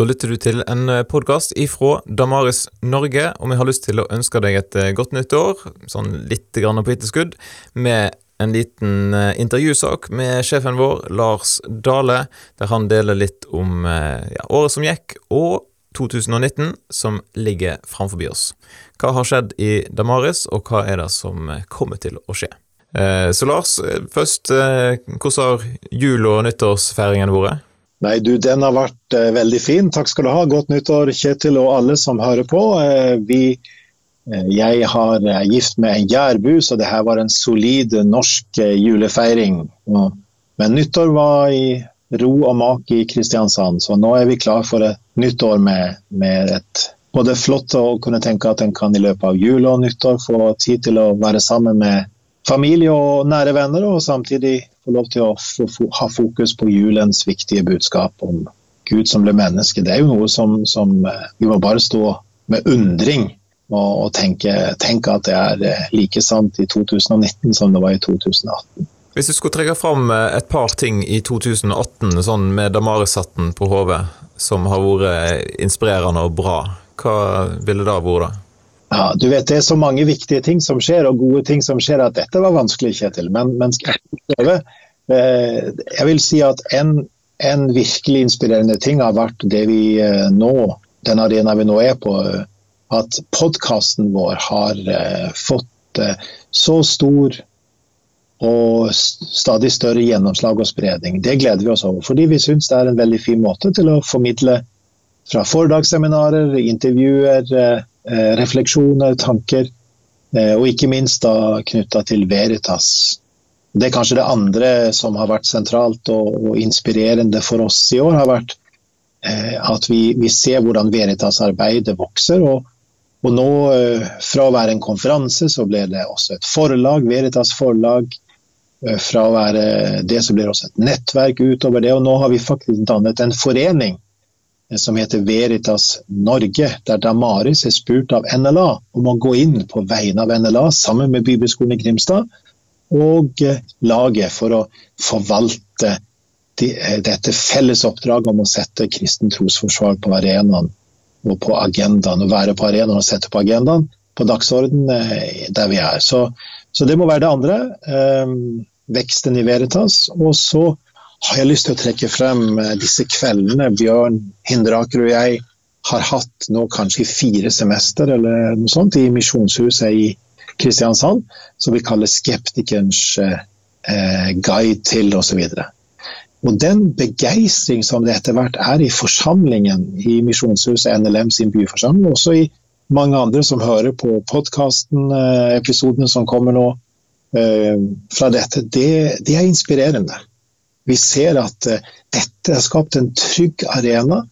Da lytter du til en podkast ifra Damaris Norge, og vi har lyst til å ønske deg et eh, godt nytt år, sånn litt grann på etterskudd, med en liten eh, intervjusak med sjefen vår, Lars Dale, der han deler litt om eh, ja, året som gikk, og 2019 som ligger framfor oss. Hva har skjedd i Damaris, og hva er det som kommer til å skje? Så Lars, først, hvordan har jul- og nyttårsfeiringen vært? Nei, du, den har vært eh, veldig fin. Takk skal du ha. Godt nyttår, Kjetil og alle som hører på. Eh, vi, eh, jeg har eh, gift med en jærbu, så det her var en solid norsk eh, julefeiring. Men nyttår var i ro og mak i Kristiansand, så nå er vi klar for et nytt år med, med et både flott å kunne tenke at en kan i løpet av jul og nyttår få tid til å være sammen med familie og nære venner, og samtidig få lov til å ha fokus på julens viktige budskap om Gud som ble menneske. Det er jo noe som, som eh, vi må bare stå med undring og, og tenke, tenke, at det er eh, like sant i 2019 som det var i 2018. Hvis du skulle trekke fram eh, et par ting i 2018 sånn med Damaris-hatten på hodet, som har vært inspirerende og bra, hva ville det vært? Ja, du vet Det er så mange viktige ting som skjer, og gode ting som skjer, at dette var vanskelig, Kjetil. Men, men skal jeg prøve? Eh, jeg vil si at en, en, virkelig inspirerende ting har vært det vi eh, nå, den arenaen vi nå er på, eh, at podkasten vår har fått så stor og stadig større gjennomslag og spredning. Det gleder vi oss over, fordi vi syns det er en veldig fin måte til å formidle fra foredragsseminarer, intervjuer, refleksjoner, tanker, eh, og ikke minst da knytta til Veritas. Det er kanskje det andre som har vært sentralt og, og inspirerende for oss i år, har vært eh, at vi, vi, ser hvordan Veritas-arbeidet vokser. og og nå, fra å være en konferanse, så ble det også et forlag, Veritas forlag. Fra å være det, så blir det også et nettverk utover det. Og nå har vi faktisk dannet en forening som heter Veritas Norge, der Damaris er spurt av NLA om å gå inn på vegne av NLA sammen med Bibelskolen i Grimstad og eh, laget for å forvalte eh, dette felles oppdraget om å sette kristen trosforsvar på arenaen og på agendaen. Å være på arenaen og sette på agendaen, på dagsorden eh, der vi er. Så, så det må være det andre. Veksten i Veritas. Og så har jeg lyst til å trekke frem eh, disse kveldene Bjørn Hinderaker og jeg har hatt nå kanskje fire semester eller noe sånt i Misjonshuset i Kristiansand, som vi kaller Skeptikerens eh, guide til osv. Og den begeistring som det etter hvert er i forsamlingen i Misjonshuset NLM sin byforsamling, også i mange andre som hører på podkasten, eh, episodene som kommer nå eh, fra dette, det, det er inspirerende. Vi ser at uh, dette har skapt en trygg arena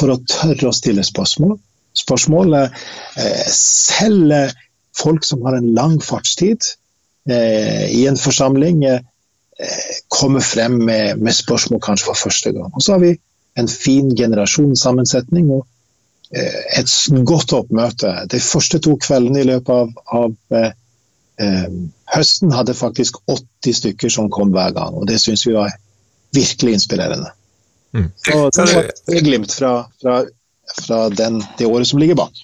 for å tørre å stille spørsmål. Spørsmålet uh, selv folk som har en lang fartstid i en forsamling, kommer frem med, med, spørsmål kanskje for første gang. Og så har vi en fin generasjonssammensetning og et godt oppmøte. De første to kveldene i løpet av, av høsten hadde faktisk 80 stykker som kom hver gang, og det syns vi var virkelig inspirerende. Mm. Så det var et glimt fra, fra, fra den, det året som ligger bak.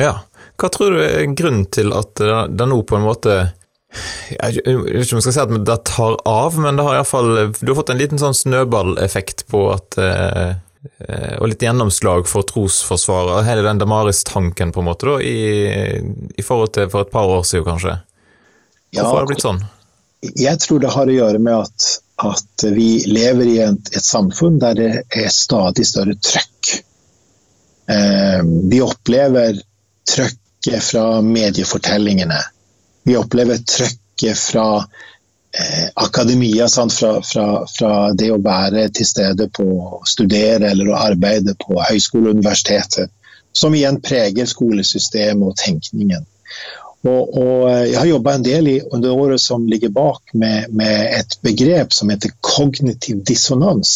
Ja. Hva tror du er grunnen til at det nå på en måte jeg vet ikke om jeg skal si at det tar av, men det har iallfall Du har fått en liten sånn snøballeffekt på at eh, Og litt gjennomslag for trosforsvaret, hele den Damaris-tanken, på en måte, da, i, i, forhold til for et par år siden, kanskje. Hvorfor ja, har det blitt sånn? Jeg tror det har å gjøre med at at vi lever i et, et samfunn der det er stadig større trøkk. Eh, vi opplever trøkket fra mediefortellingene. Vi opplever trøkket fra eh, akademia, fra, fra, fra, det å være til stede på å studere eller å arbeide på høyskole og universiteter, som igjen preger skolesystemet og tenkningen. Og, og eh, jeg har jobba en del i, under året som ligger bak med, med, et begrep som heter kognitiv dissonans.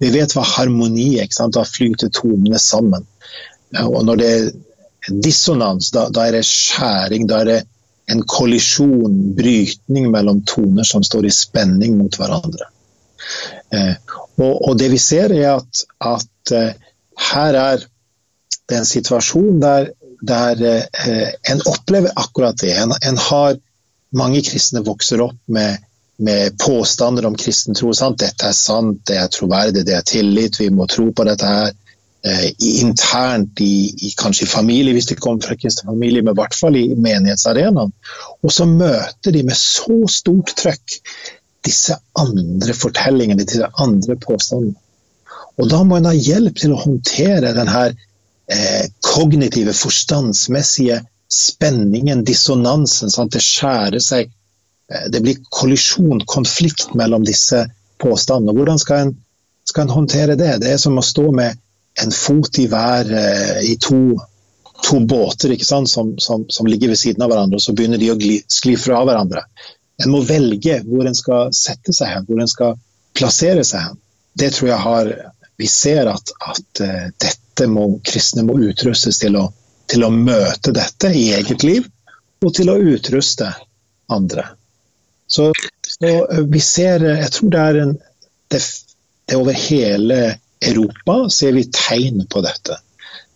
Vi vet hva harmoni er, da flyter tonene sammen. Og når det er dissonans, da, da, er det skjæring. Da er det en kollisjon, brytning mellom toner som står i spenning mot hverandre. Eh, og, og, det vi ser er at, at eh, her er det en situasjon der, der eh, en opplever akkurat det. En, en, har Mange kristne vokser opp med, med påstander om kristen tro. Sant? Dette er sant, det er troverdig, det er tillit, vi må tro på dette her. Eh, internt i, i, kanskje i familie, hvis de kommer fra kristen familie, men i hvert fall i menighetsarenaen. Og så møter de med så stort trøkk disse andre fortellingene, disse andre påstandene. Og da må en ha hjelp til å håndtere denne eh, kognitive, forstandsmessige spenningen, dissonansen. Sant? Det skjærer seg. Eh, det blir kollisjon, konflikt mellom disse påstandene. Hvordan skal en, skal en håndtere det? Det er som å stå med en fot i hver eh, i to, to båter som, som, som, ligger ved siden av hverandre, og så begynner de å gli, skli fra hverandre. En må velge hvor en skal sette seg hen, hvor en skal plassere seg hen. Det tror jeg har Vi ser at, at uh, dette må kristne må utrustes til å, til å møte dette i eget liv, og til å utruste andre. Så, så uh, vi ser Jeg tror det er en det, det over hele Europa ser vi tegn på dette.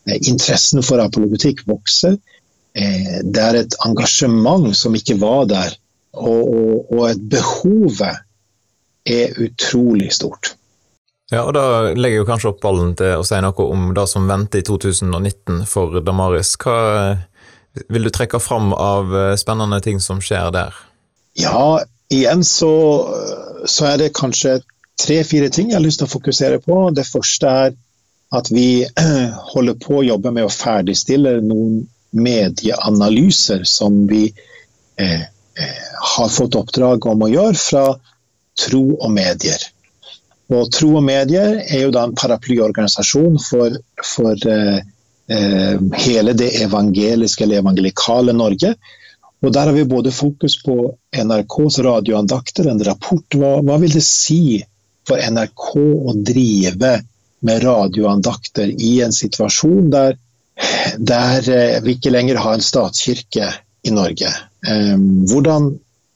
Eh, interessen for apologetikk vokser. Det er et engasjement som ikke var der og, og, og behovet er utrolig stort. Ja, og Da legger jeg jo kanskje opp ballen til å si noe om det som venter i 2019 for Damaris. Hva vil du trekke fram av eh, spennende ting som skjer der? Ja, igjen så, så er det kanskje tre-fire ting jeg har lyst til å fokusere på. Det første er at vi holder på å jobbe med å ferdigstille noen medieanalyser som vi eh, Eh, har fått oppdrag om å gjøre fra Tro og medier. Og Tro og medier er jo da en paraplyorganisasjon for, for eh, eh, hele det evangeliske eller evangelikale Norge. Og Der har vi både fokus på NRKs radioandakter, en rapport. Hva, hva vil det si for NRK å drive med radioandakter i en situasjon der, der eh, vi ikke lenger har en statskirke i Norge. Ehm, hvordan,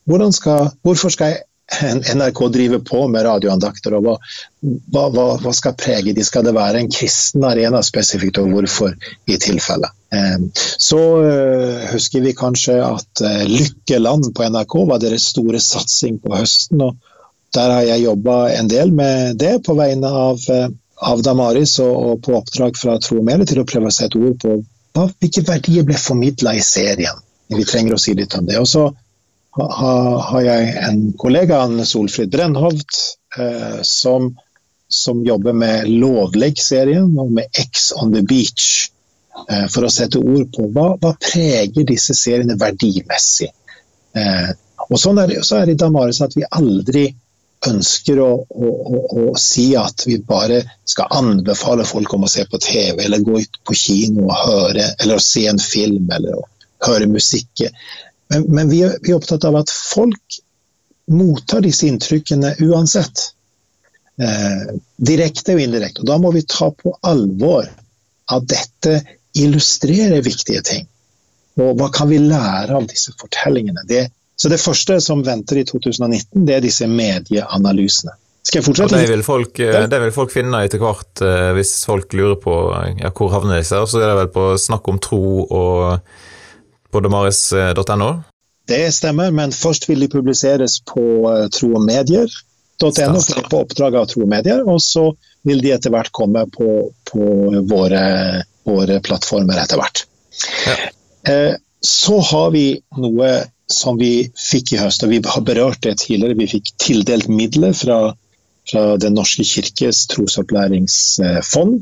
hvordan skal, hvorfor skal NRK driver på med radioandakter, og hva, hva, hva, skal prege de? Skal det være en kristen arena spesifikt, og hvorfor i tilfelle? Ehm, så eh, husker vi kanskje at eh, Lykkeland på NRK var deres store satsing på høsten. og Der har jeg jobba en del med det på vegne av, eh, av Damaris og, og, på oppdrag fra Tro og Mere til å prøve å sette ord på hvilke verdier ble formidla i serien. Vi trenger å si litt om det. Og så har jeg en kollega, Solfrid Brennhovd, eh, som, som, jobber med Lovleg-serien og med X on the beach. Eh, for å sette ord på hva, hva preger disse seriene verdimessig. Eh, og sånn er så er det i Damaris at vi aldri ønsker å, å, å, å, si at vi bare skal anbefale folk om å se på TV eller gå ut på kino og høre eller å se en film eller å høre musikk. Men, men vi, er, vi, er, opptatt av at folk mottar disse inntrykkene uansett. Eh, direkte og indirekte. Og da må vi ta på alvor at dette illustrerer viktige ting. Og hva kan vi lære av disse fortellingene? Det, så det første som venter i 2019, det er disse medieanalysene. Skal jeg fortsette? Det vil, folk, eh, det vil folk finne etter hvert, eh, hvis folk lurer på ja, hvor havner disse. Så er det vel på Snakk om tro og på damaris.no? Det stemmer, men først vil de publiseres på uh, tro og medier.no, på oppdrag av Tro og så vil de etter hvert komme på, på våre, våre, plattformer etter hvert. Ja. Uh, så har vi noe som vi fikk i høst, og vi har berørt det tidligere. Vi fikk tildelt midler fra, fra Den norske kirkes trosopplæringsfond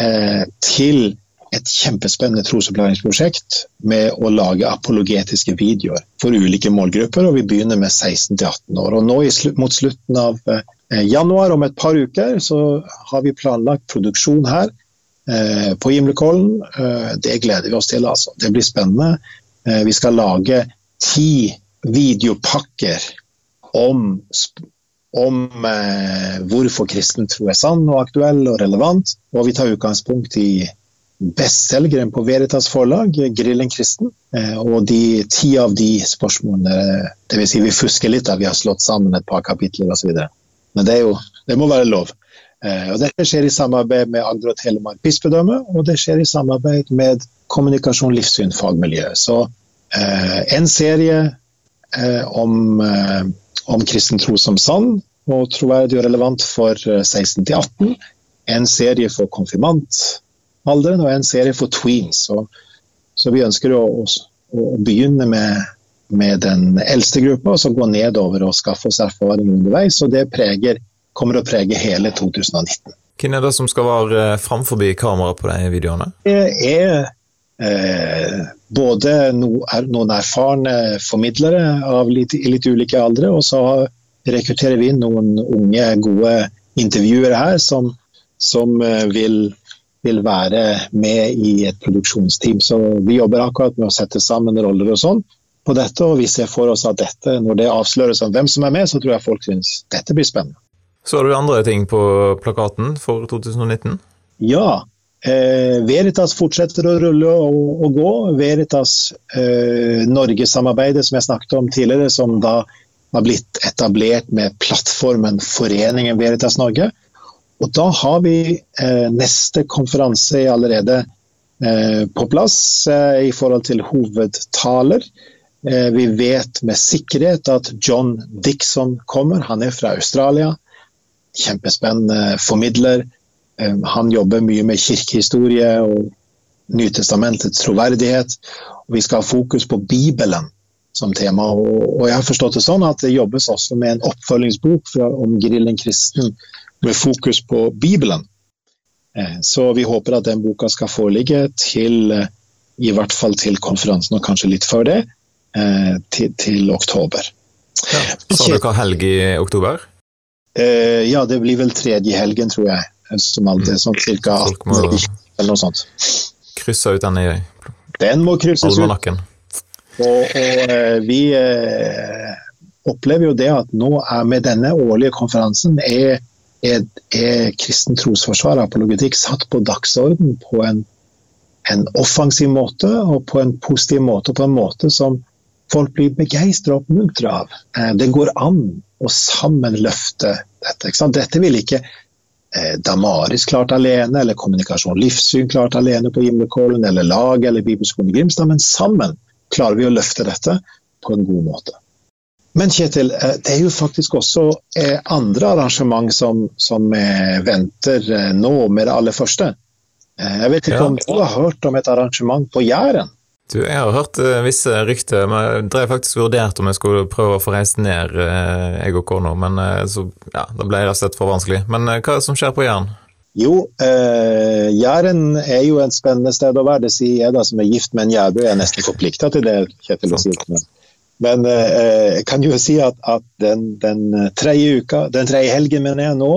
eh, til et kjempespennende trosopplæringsprosjekt med å lage apologetiske videoer for ulike målgrupper. og Vi begynner med 16-18 år. og Nå mot slutten av eh, januar, om et par uker, så har vi planlagt produksjon her eh, på Gimlekollen. Eh, det gleder vi oss til. altså. Det blir spennende. Vi skal lage ti videopakker om om eh, hvorfor kristen tro er sann og aktuell og relevant. Og vi tar utgangspunkt i bestselgeren på Veritas forlag, 'Grillen kristen'. Eh, og de ti av de spørsmålene det vil Si vi fusker litt, da vi har slått sammen et par kapitler osv. Men det, jo, det må være lov. Og dette skjer i samarbeid med Agder og Telemark bispedømme, og det skjer i samarbeid med kommunikasjon, livssyn, fagmiljø. Så en serie om, om kristen tro som sann, og troverdig og relevant for 16 til 18. En serie for konfirmantalderen og en serie for tweens. Så, så vi ønsker å, å, å begynne med med den eldste gruppa, og så gå nedover og skaffe oss erfaring underveis. og Det preger, kommer å prege hele 2019. Hvem er det som skal være eh, framfor kamera på de videoene? Det er eh, både no, er noen erfarne formidlere av litt, litt ulike aldre, og så rekrutterer vi inn noen unge, gode intervjuere her som, som eh, vil, vil være med i et produksjonsteam. Så vi jobber akkurat med å sette sammen roller og sånn på dette, og vi ser for oss at dette, når det avsløres om hvem som er med, så tror jeg folk syns dette blir spennende. Så har du andre ting på plakaten for 2019? Ja. Eh, Veritas fortsetter å rulle og, og gå. Veritas eh, Norge-samarbeidet som jeg snakket om tidligere, som da har blitt etablert med plattformen Foreningen Veritas Norge. Og da har vi eh, neste konferanse allerede eh, på plass eh, i forhold til hovedtaler. Eh, vi vet med sikkerhet at John Dixon kommer. Han er fra Australia. Kjempespennende formidler. Eh, han jobber mye med kirkehistorie og Nytestamentets troverdighet. Og vi skal ha fokus på Bibelen som tema. Og jeg har forstått det sånn at det jobbes også med en oppfølgingsbok om Grillen kristen med fokus på Bibelen. Eh, så vi håper at den boka skal foreligge til i hvert fall til konferansen, og kanskje litt før det. Eh, til, til, oktober. Ja. Sa du hva helg i oktober? Eh, ja, det blir vel tredje helgen, tror jeg. Som alltid, mm. sånn cirka 18 eller noe sånt. Krysse ut den i Den må krysses ut. Og, og eh, vi eh, opplever jo det at nå er med denne årlige konferansen er, er, er kristen trosforsvar og apologetikk satt på dagsorden på en, en offensiv måte og på en positiv måte, på en måte som folk blir begeistra og oppmuntra av. Eh, det går an å sammen løfte dette. Dette vil ikke eh, Damaris klart alene, eller Kommunikasjon Livssyn klart alene på Gimlekollen, eller laget eller Bibelskolen i Grimstad, men sammen klarer vi å løfte dette på en god måte. Men Kjetil, eh, det er jo faktisk også andre arrangement som, som venter nå med det aller første. Jeg vet ikke ja. om du har hørt om et arrangement på Jæren? Du, jeg har hørt visse rykter, men jeg drev faktisk vurdert om jeg skulle prøve å få reist ned, jeg og kona, men så, ja, da ble jeg rett og slett for vanskelig. Men hva er det som skjer på Jæren? Jo, eh, Jæren er jo et spennende sted å være. Det sier jeg da som er gift med en jærbu. Jeg er nesten forplikta til det, Kjetil. Men, men jeg kan jo si at, at den, den, tredje uka, den tredje helgen mener jeg nå,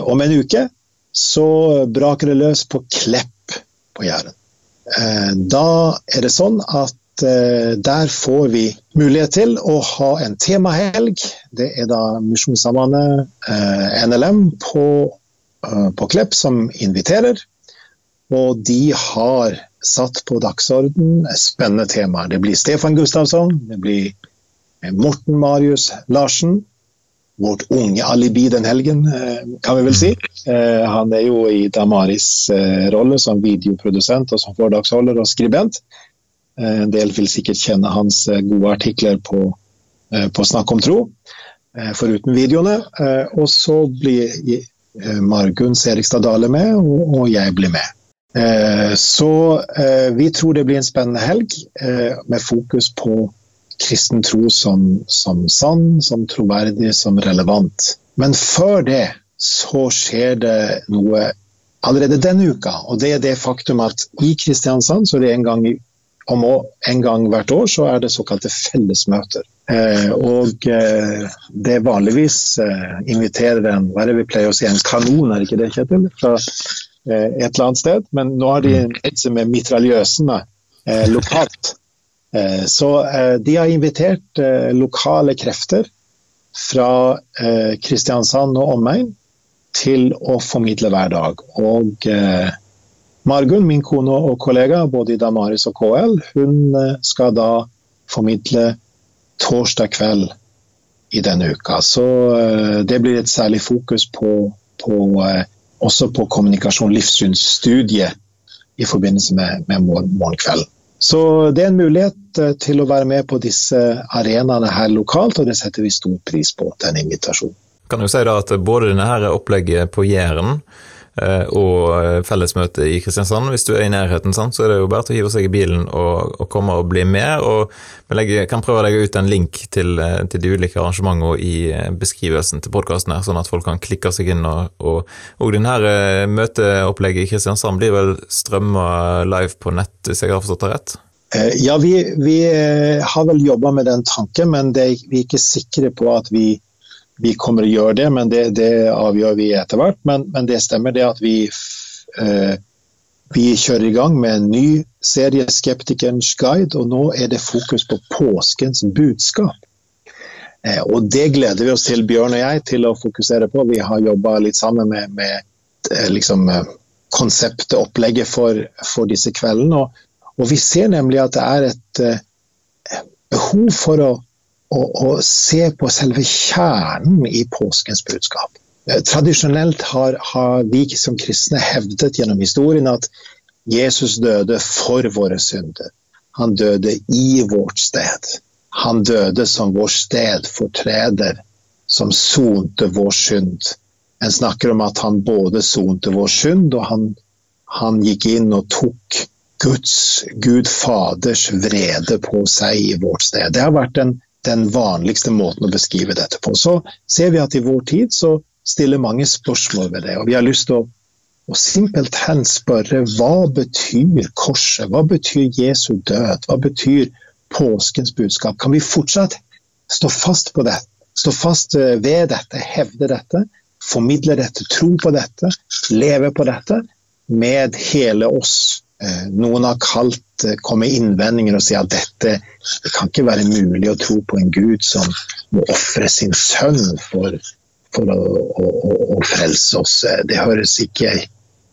om en uke, så braker det løs på Klepp på Jæren. Eh, da er det sånn at eh, der får vi mulighet til å ha en temahelg. Det er da Misjonssambandet eh, NLM på, på Klepp som inviterer. Og de har satt på dagsorden spennende temaer. Det blir Stefan Gustavsson, det blir Morten Marius Larsen, vårt unge alibi den helgen, eh, kan vi vel si. Eh, han er jo i Damaris eh, rolle som videoprodusent og som foredragsholder og skribent. En del vil sikkert kjenne hans gode artikler på, på Snakk om tro, foruten videoene. Og så blir Margunn Serigstad Dale med, og jeg blir med. Så vi tror det blir en spennende helg med fokus på kristen tro som, som sann, som troverdig, som relevant. Men før det så skjer det noe allerede denne uka. Og det er det faktum at i Kristiansand så er det en gang, om en gang hvert år så er det såkalte fellesmøter. Eh, og eh, det er vanligvis eh, inviterer en hva er det vi pleier å si, en kanon, er ikke det, Kjetil? Fra eh, et eller annet sted. Men nå har de en helse med mitraljøsene eh, lokalt. Eh, så eh, de har invitert eh, lokale krefter fra Kristiansand og omegn til å formidle hver dag. Og Margunn, min kone og kollega, både i Damaris og KL, hun skal da formidle torsdag kveld i denne uka. Så det blir et særlig fokus på, på, også på kommunikasjon livssynsstudiet i forbindelse med, med morgenkvelden. Så det er en mulighet til å være med på disse arenaene her lokalt, og det setter vi stor pris på, den invitasjonen. Kan jo si da at både her opplegget på Jæren Eh, og eh, fellesmøte i Kristiansand. Hvis du er i nærheten, så er det jo bare til å hive seg i bilen og, og komme og bli med. og Vi kan prøve å legge ut en link til, eh, til de ulike arrangementene i beskrivelsen til podkasten, sånn at folk kan klikke seg inn. Og, og, og denne møteopplegget i Kristiansand blir vel strømma live på nett, hvis jeg har forstått det rett? Ja, vi, vi har vel jobba med den tanken, men det, vi er ikke sikre på at vi vi kommer å gjøre det, men det, det avgjør vi etter hvert. Men, men, det stemmer det at vi, eh, vi kjører i gang med en ny serie, 'Skeptikerens guide', og nå er det fokus på påskens budskap. Eh, og det gleder vi oss til, Bjørn og jeg, til å fokusere på. Vi har jobba litt sammen med, med eh, liksom, eh, konseptet, opplegget for, for disse kveldene. Og, og, vi ser nemlig at det er et eh, behov for å å, se på selve kjernen i påskens budskap. Eh, tradisjonelt har, har, vi som kristne hevdet gjennom historien at Jesus døde for våre synder. Han døde i vårt sted. Han døde som vår stedfortreder, som sonte vår synd. En snakker om at han både sonte vår synd, og han, han gikk inn og tok Guds, Gud Faders vrede på seg i vårt sted. Det har vært en den vanligste måten å beskrive dette på. Så ser vi at i vår tid så stiller mange spørsmål ved det. Og vi har lyst til å, å simpelthen spørre hva betyr korset? Hva betyr Jesu død? Hva betyr påskens budskap? Kan vi fortsatt stå fast på det? Stå fast eh, ved dette, hevde dette, formidle dette, tro på dette, leve på dette med hele oss noen har kalt eh, komme innvendinger og si at dette det kan ikke være mulig å tro på en gud som må ofre sin sønn for, for å, å, å, frelse oss. Eh, det høres ikke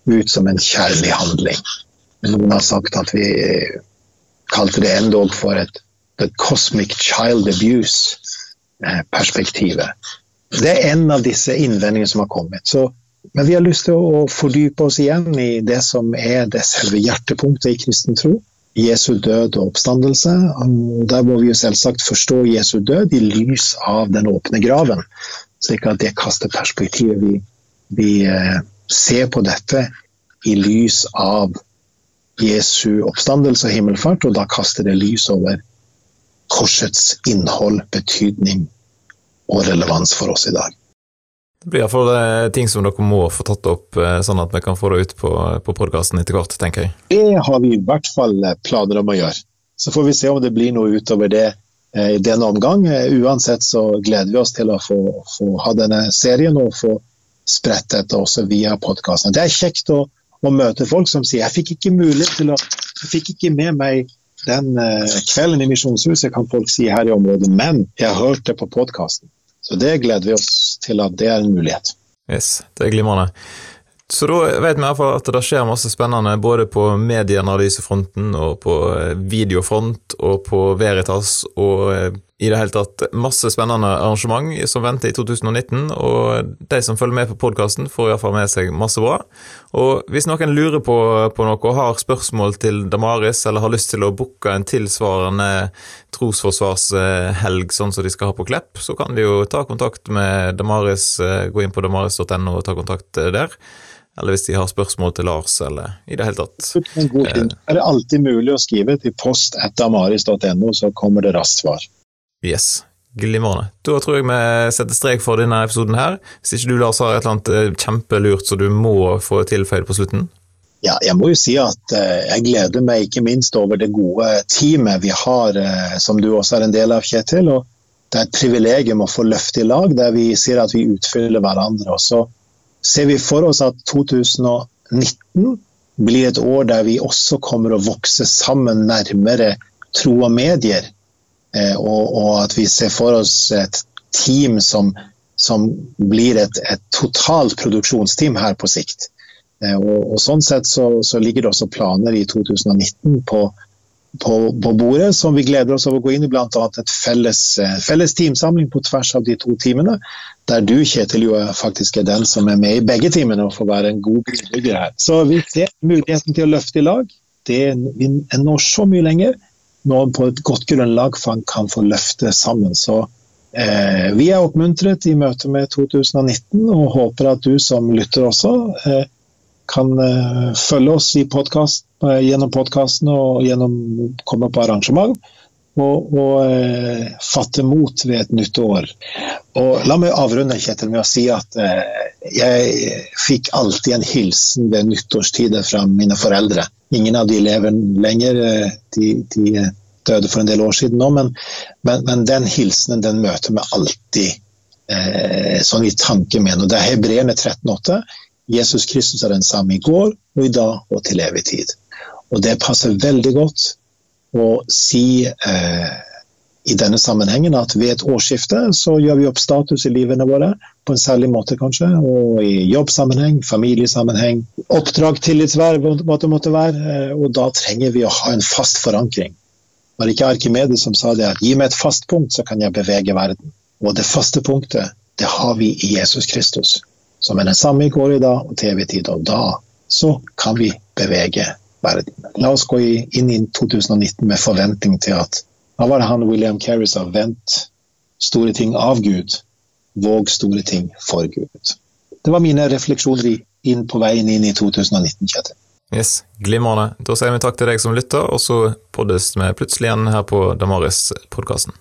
ut som en kjærlig handling. Noen har sagt at vi kalte det endog for et the cosmic child abuse-perspektivet. Det er en av disse innvendingene som har kommet. Så men vi har lyst til å fordype oss igjen i det som er det selve hjertepunktet i kristen tro. Jesu død og oppstandelse. Der må vi jo selvsagt forstå Jesu død i lys av den åpne graven. Slik at det kaster perspektivet. Vi, vi eh, ser på dette i lys av Jesu oppstandelse og himmelfart, og da kaster det lys over korsets innhold, betydning og relevans for oss i dag. Det blir iallfall eh, ting som dere må få tatt opp, eh, sånn at vi kan få det ut på, på podkasten etter hvert, tenker jeg. Det har vi i hvert fall eh, planer om å gjøre. Så får vi se om det blir noe utover det i denne omgang. Uansett så gleder vi oss til å få, få ha denne serien og få spredt dette også via podkasten. Det er kjekt å, å, møte folk som sier jeg fikk ikke mulighet til å jeg fikk ikke med meg den kvelden i Misjonshuset, kan folk si her i området, men jeg har hørt det på podkasten. Så det gleder vi oss til at det er en mulighet. Yes, det er glimrende. Så da vet vi i hvert fall at det skjer masse spennende både på medieanalysefronten og på eh, videofront og på Veritas og eh, i det hele tatt masse spennende arrangement som venter i 2019, og de som følger med på podkasten, får iallfall med seg masse bra. Og hvis noen lurer på, på noe og har spørsmål til Damaris, eller har lyst til å booke en tilsvarende trosforsvarshelg sånn som de skal ha på Klepp, så kan de jo ta kontakt med Damaris, eh, gå inn på damaris.no og ta kontakt eh, der. Eller hvis de har spørsmål til Lars, eller i det hele tatt. Det er det alltid mulig å skrive til post etter amaris.no, så kommer det raskt svar. Yes. Glimrende. Da tror jeg vi setter strek for denne episoden her. Hvis ikke du Lars har et eller annet eh, kjempelurt så du må få tilføyd på slutten? Ja, jeg må jo si at uh, jeg gleder meg ikke minst over det gode teamet vi har, uh, som du også er en del av, Kjetil. og Det er et privilegium å få løfte i lag, der vi sier at vi utfyller hverandre. Og så ser vi for oss at 2019 blir et år der vi også kommer å vokse sammen nærmere tro og medier. Eh, og, og, at vi ser for oss et team som, som blir et, et, totalt produksjonsteam her på sikt. Eh, og, og Sånn sett så, så, ligger det også planer i 2019 på på, på, bordet som vi gleder oss over å gå inn i, bl.a. et felles, felles teamsamling på tvers av de to teamene. Der du, Kjetil, jo faktisk er den som er med i begge teamene og får være en god brobygger her. Så vi ser muligheten til å løfte i lag. Det, vi når så mye lenger. Nå på et godt grunnlag kan få løfte sammen. Så Eh, vi er oppmuntret i møte med 2019 og håper at du som lytter også eh, kan eh, følge oss podcast, gjennom podkasten og gjennom komme på arrangement. Og, og fatte mot ved et nytt år. Og La meg avrunde Kjetil, med å si at jeg fikk alltid en hilsen ved nyttårstider fra mine foreldre. Ingen av de lever lenger. De, de døde for en del år siden nå, men, men, men den hilsenen den møter vi alltid eh, sånn i tanke med. Det er Hebreerne 13,8. Jesus Kristus er den samme i går og i dag og til evig tid. Og det passer veldig godt å si eh, i denne sammenhengen at ved et årsskifte så gjør vi opp status i livene våre på en særlig måte, kanskje. Og i jobbsammenheng, familiesammenheng, oppdrag, tillitsverv, hva det måtte være. Eh, og da trenger vi å ha en fast forankring. Var det ikke Arkimedes som sa det at gi meg et fast punkt, så kan jeg bevege verden. Og det faste punktet, det har vi i Jesus Kristus, som er den samme i går i dag og til evig tid. Og da så kan vi bevege verden. La oss gå inn i 2019 med forventning til at hva var det han William Carey sa? Vent store ting av Gud, våg store ting for Gud. Det var mine refleksjoner inn på veien inn i 2019, Kjetil. Yes, Glimrende. Da sier vi takk til deg som lytter, og så poddes vi plutselig igjen her på Damaris-podkasten.